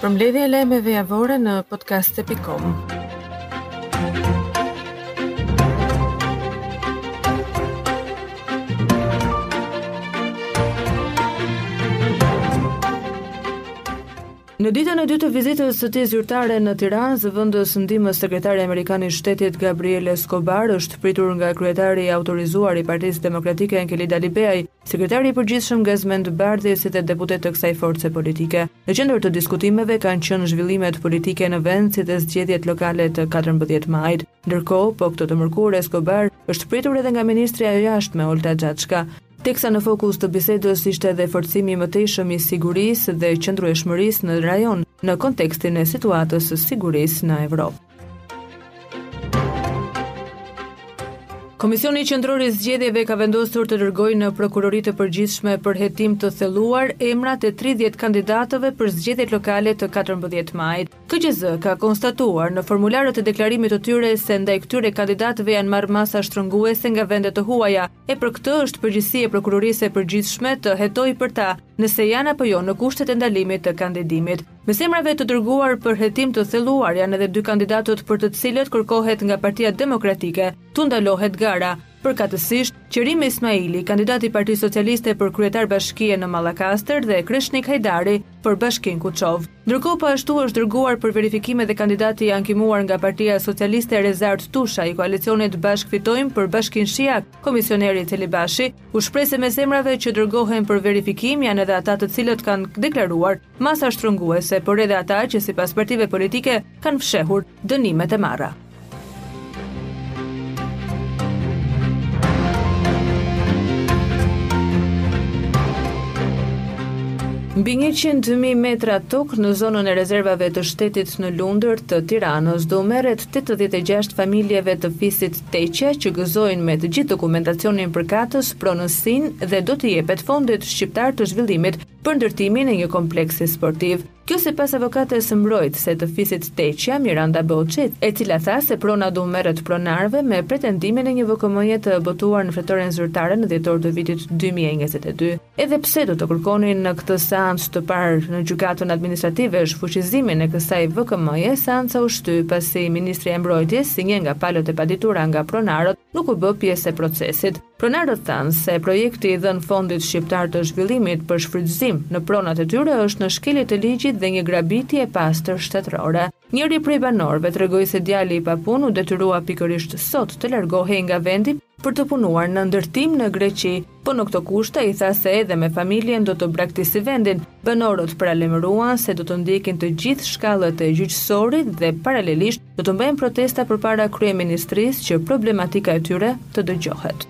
Përmbledhja e lajmeve javore në podcast.com. Në ditën e dytë të vizitës së tij zyrtare në Tiranë, zëvendës ndihmës sekretari amerikan i Shtetit, Gabriel Escobar, është pritur nga kryetari i autorizuar i Partisë Demokratike Enkelejd Alibeaj, sekretari i përgjithshëm Gazmend Bardhi si dhe deputetë të kësaj force politike. Në qendër të diskutimeve kanë qenë zhvillimet politike në vend si dhe zgjedhjet lokale të katërmbëdhjetë majit. Ndërkohë, po këtë të mërkurë Escobar është pritur edhe nga ministrja e Jashtme, Olta Xhaçka. Teksa në fokus të bisedës ishte edhe forcimi i mëtejshëm i sigurisë dhe qëndrueshmërisë në rajon në kontekstin e situatës së sigurisë në Evropë. Komisioni Qendror i Zgjedhjeve ka vendosur të dërgojë në Prokurori të Përgjithshme për hetim të thelluar emrat e 30 kandidatëve për zgjedhjet lokale të 14 majit. KQZ ka konstatuar në formularët e deklarimit të tyre se ndaj këtyre kandidatëve janë marrë masa shtrënguese nga vende të huaja, e për këtë është përgjegjësi e Prokurorisë së Përgjithshme të hetojë për ta, nëse janë apo jo në kushtet e ndalimit të kandidimit. Mes emrave të dërguar për hetim të thelluar janë edhe dy kandidatët për të cilët kërkohet nga Partia Demokratike t'u ndalohet gara, Përkatësisht, Qerim Ismaili, kandidat i Partisë Socialiste për kryetar bashkie në Mallakastër dhe Kreshnik Hajdari për Bashkinë Kuçovë. Ndërkohë po ashtu është dërguar për verifikim edhe kandidati i ankimuar nga Partia Socialiste Rezart Tusha i koalicionit Bashkë Fitojmë për Bashkinë Shijak, komisioneri Celibashi, u shpreh se mes emrave që dërgohen për verifikim janë edhe ata të cilët kanë deklaruar masa shtrënguese, por edhe ata që sipas partive politike kanë fshehur dënimet e marra. Mbi njëqind mijë metra tokë në zonën e rezervave të shtetit në Lundër të Tiranës do u merret 86 familjeve të fisit Teqja që gëzojnë me të gjithë dokumentacionin përkatës pronësinë dhe do t'i jepet Fondit Shqiptar të Zhvillimit për ndërtimin e një kompleksi sportiv. Kjo sipas avokates mbrojtëse të fisit Teqja, Miranda Boçi, e cila tha se prona do u merret pronarëve me pretendimin e një VKM-je të botuar në Fletoren Zyrtare në dhjetor të vitit dy mijë e njëzet e dy. Edhe pse do të kërkonin në këtë seancë të parë në Gjykatën Administrative shfuqizimin e kësaj VKM-je, seanca u shty pasi Ministria e Mbrojtjes si një nga palët e paditura nga pronarët nuk u bë pjesë e procesit. Pronarët thanë se projekti i dhënë Fondit Shqiptar të Zhvillimit për shfrytëzim në pronat e tyre është në shkelje të ligjit dhe një grabitje e pastër shtetërore. Njëri prej banorëve tregoi se djali i papunë u detyrua pikërisht sot të largohej nga vendi për të punuar në ndërtim në Greqi, po në këto kushte ai tha se edhe me familjen do të braktisi vendin. Banorët paralajmëruan se do të ndjekin të gjitha shkallët e gjyqësorit dhe paralelisht Do të mbajnë protesta përpara kryeministrisë që problematika e tyre të dëgjohet.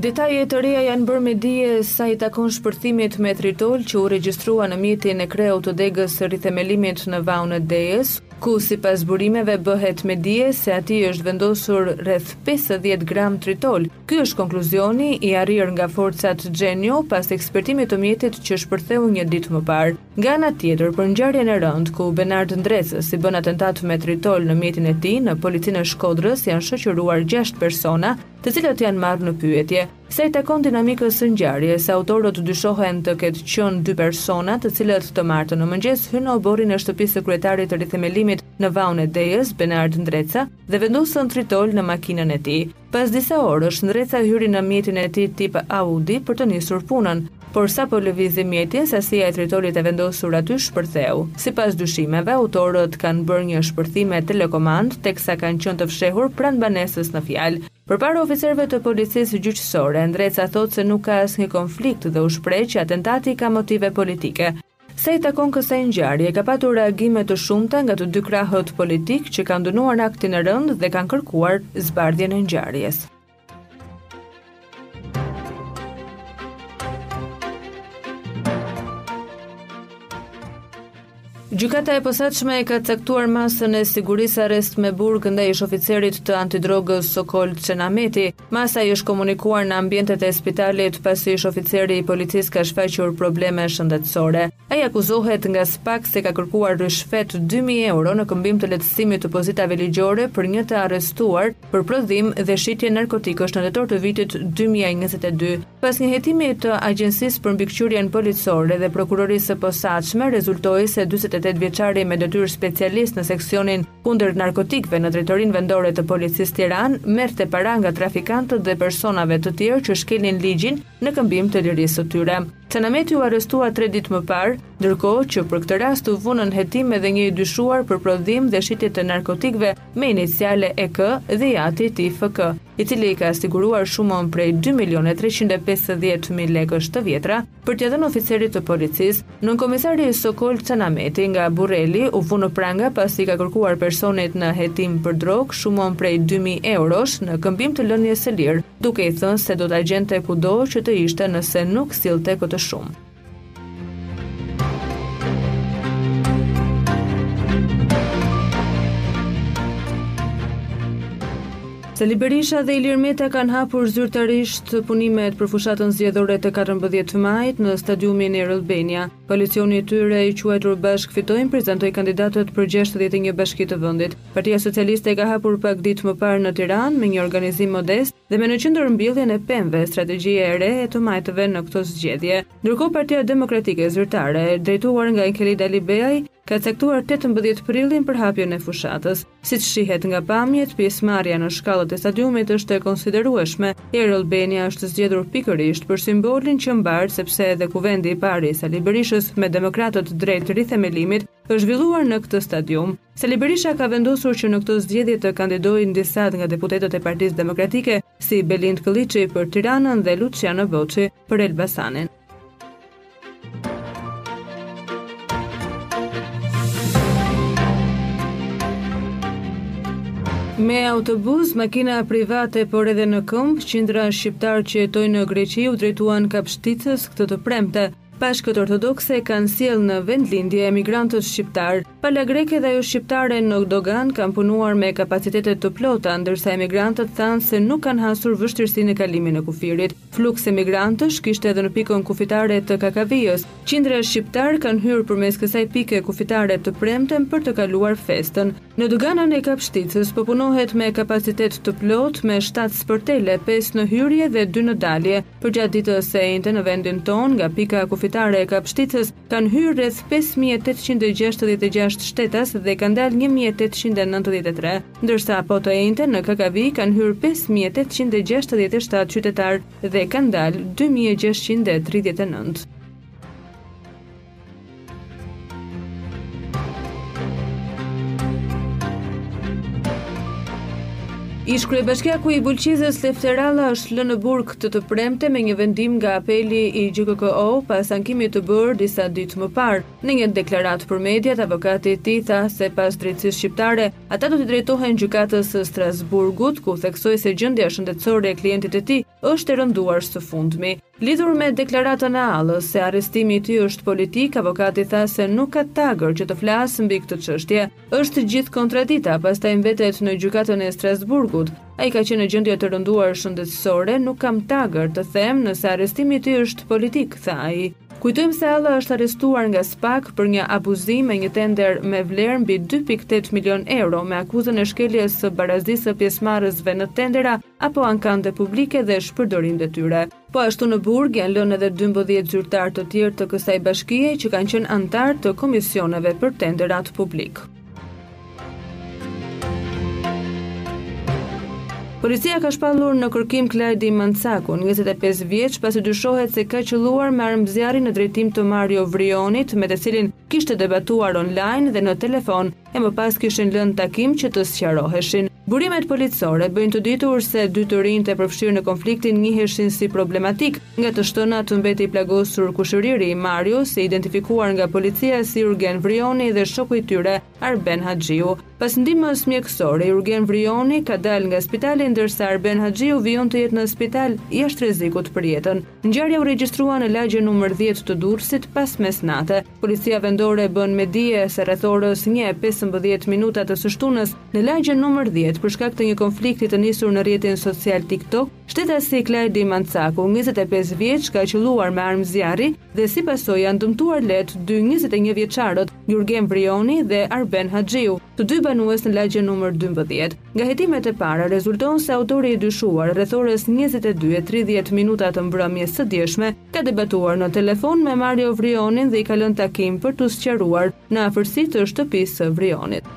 Detaje të reja janë bërë me dije sa i takon shpërthimit me tritol që u regjistrua në mjetin e kreut të degës së Rithemelimit në Vaun e Dejës, ku sipas burimeve bëhet me dije se aty është vendosur rreth pesëdhjetë gram tritol. Ky është konkluzioni i arritur nga forcat xhenio pas ekspertimit të mjetit që shpërtheu një ditë më parë. Nga ana tjetër, për ngjarjen e rëndë ku Benard Ndrecës i bënë atentat me tritol në mjetin e tij, në Policinë e Shkodrës janë shoqëruar gjashtë persona, të cilët janë marrë në pyetje. Sa i takon dinamikës së ngjarjes, autorët dyshohen të ketë qenë dy persona, të cilët të martën në mëngjes hynë në oborrin e shtëpisë së kryetarit të Rithemelimit në Vaun e Dejës, Benard Ndreca, dhe vendosën tritol në makinën e tij. Pas disa orësh, Ndreca hyri në mjetin e tij tip Audi për të nisur punën, por sapo lëvizi mjetin, sasia e tritolit e vendosur aty shpërtheu. Sipas dyshimeve, autorët kanë bërë një shpërthim me telekomandë, teksa kanë qenë të fshehur pranë banesës në fjalë. Përpara oficerëve të Policisë Gjyqësore, Ndreca thotë se nuk ka asnjë konflikt dhe u shpreh që atentati ka motive politike. Sa i takon kësaj ngjarje, ka patur reagime të shumta nga të dy krahët politikë që kanë dënuar aktin e rëndë dhe kanë kërkuar zbardhjen e ngjarjes. Gjykata e Posaçme ka caktuar masën e sigurisë arrest me burg ndaj ish-oficerit të antidrogës Sokol Canameti. Masa i është komunikuar në ambientet e spitalit pasi ish-oficeri i policisë ka shfaqur probleme shëndetësore. Ai akuzohet nga SPAK se ka kërkuar ryshfet 2000 euro në këmbim të lehtësimit të pozitave ligjore për një të arrestuar për prodhim dhe shitje narkotikësh në tetor të vitit 2022. Pas një hetimi të Agjencisë për Mbikëqyrjen Policore dhe Prokurorisë së Posaçme, rezultoi se dyzet e tetë vjeçari me detyrë specialist në seksionin kundër narkotikëve në Drejtorinë Vendore të Policisë Tiranë, merrte para nga trafikantët dhe personave të tjerë që shkelin ligjin në këmbim të lirisë së tyre. Canameti u arrestua tre ditë më parë, ndërkohë që për këtë rast u vu nën hetim edhe një i dyshuar për prodhim dhe shitje të narkotikëve me iniciale EK dhe i ati i tij FK, i cili i ka siguruar shumën prej dy milionë e treqind e pesëdhjetë mijë lekësh të vjetra, për t'ia dhënë oficerit të policisë. Nënkomisari Sokol Canameti nga Burreli u vu në pranga pasi i ka kërkuar personit në hetim për drogë shumën prej dy mijë eurosh në këmbim të lënies së lirë, duke i thënë se do ta gjente kudo që të ishte nëse nuk sillte këtë shumë. Sali Berisha dhe Ilir Meta kanë hapur zyrtarisht punimet për fushatën zgjedhore të 14 majit në stadiumin Air Albania. Koalicioni i tyre i quajtur Bashkë Fitojmë prezantoi kandidatët për 61 bashki të vendit. Partia Socialiste e ka hapur pak ditë më parë në Tiranë me një organizim modest dhe me në qendër mbjelljen e pemëve, strategjia e re e të majtëve në këto zgjedhje. Ndërkohë Partia Demokratike zyrtare, e drejtuar nga Enkelejd Alibeaj, ka caktuar tetëmbëdhjetë prillin për hapjen e fushatës. Siç shihet nga pamjet, pjesëmarrja në shkallët e stadiumit është e konsiderueshme. Air Albania është zgjedhur pikërisht për simbolin që mbart sepse edhe Kuvendi i parë i Sali Berishës me demokratët drejt rithemelimit është zhvilluar në këtë stadium. Sali Berisha ka vendosur që në këto zgjedhje të kandidojnë disa nga deputetët e Partisë Demokratike, si Belind Këlliçi për Tiranën dhe Luçiano Boçi për Elbasanin. Me autobus, makina private, por edhe në këmbë, qindra shqiptarë që jetojnë në Greqi iu drejtuan Kapshticës këtë të premte. Pashkët ortodokse kanë sjellë në vendlindje emigrantët shqiptarë. Pala greke dhe ajo shqiptare në doganë kanë punuar me kapacitete të plota, ndërsa emigrantët thanë se nuk kanë hasur vështirësi në kalimin e kufirit. Fluks emigrantësh kishte edhe në pikën kufitare të Kakavijës. Qindra shqiptarë kanë hyrë përmes kësaj pike kufitare të premten për të kaluar festën. Në doganën e Kapshticës po punohet me kapacitet të plotë me shtatë sportele, pesë në hyrje dhe dy në dalje. Përgjatë ditës së enjte, në vendin tonë, nga pika kufitare e Kapshticës, kanë hyrë rreth pesë mijë e tetëqind e gjashtëdhjetë e gjashtë shtetas dhe kanë dalë një mijë e tetëqind e nëntëdhjetë e tre, ndërsa po të enjten në Kakavijë kanë hyrë pesë mijë e tetëqind e gjashtëdhjetë e shtatë qytetarë dhe kanë dalë dy mijë e gjashtëqind e tridhjetë e nëntë. Ish-kryebashkiaku i Bulqizës Lefter Alla është lënë në burg këtë të premte me një vendim nga apeli i GJKKO pas ankimit të bërë disa ditë më parë. Në një deklaratë për mediat, avokati i tij tha se pas drejtësisë shqiptare, ata do t'i drejtohen gjykatës së Strasburgut, ku theksoi se gjendja shëndetsore e klientit të tij është e rënduar së fundmi. Lidhur me deklaratën e Allës se arrestimi i tij është politik, avokati tha se nuk ka tagër që të flasë mbi këtë çështje. Është gjithë kontradita, pastaj mbetet në Gjykatën e Strasburgut. Ai ka qenë në gjendje të rënduar shëndetësore, nuk kam tagër të them nëse arrestimi i tij është politik, tha ai. Kujtojmë se Alla është arrestuar nga SPAK për një abuzim me një tender me vlerë mbi dy pikë tetë milionë euro me akuzën e shkeljes së barazisë së pjesëmarrësve në tendera apo ankande publike dhe shpërdorim detyre. Po ashtu në burg janë lënë edhe 12 zyrtarë të tjerë të kësaj bashkie që kanë qenë anëtarë të komisioneve për tenderat publik. Policia ka shpallur në kërkim Klajdi Mancaku, 25 vjeç, pasi dyshohet se ka qëlluar me armë zjarri në drejtim të Mario Vrionit, me të cilin kishte debatuar online dhe në telefon e më pas kishin lënë takim që të sqaroheshin. Burimet policore bëjnë të ditur se dy të rinjtë e përfshirë në konfliktin njiheshin si problematikë, nga të shtënat mbeti i plagosur kushëriri i Marios, i identifikuar nga policia si Jurgen Vrioni dhe shoku i tyre, Arben Haxhiu. Pas ndihmës mjekësore, Jurgen Vrioni ka dalë nga spitali ndërsa Arben Haxhiu vijon të jetë në spital jashtë rrezikut për jetën. Ngjarja u regjistrua në lagjen numër dhjetë të Durrësit pas mesnate. Policia Vendore bën me dije se rreth orës një e pesëmbëdhjetë minuta të së shtunës, në lagjen numër dhjetë, për shkak të një konflikti të nisur në rrjetin social TikTok, Shtetasi Klajdi Mancaku, njëzet e pesë vjeç, ka qëlluar me armë zjarri dhe si pasojë janë dëmtuar lehtë dy njëzet e një vjeçarët, Jurgen Vrioni dhe Arben Haxhiu, të dy banues në lagjen numër dymbëdhjetë. Nga hetimet e para rezulton se autori i dyshuar rreth orës njëzet e dy e tridhjetë minuta të mbrëmjes së djeshme ka debatuar në telefon me Mario Vrionin dhe i ka lënë takim për t'u sqaruar në afërsi të shtëpisë së Vrionit.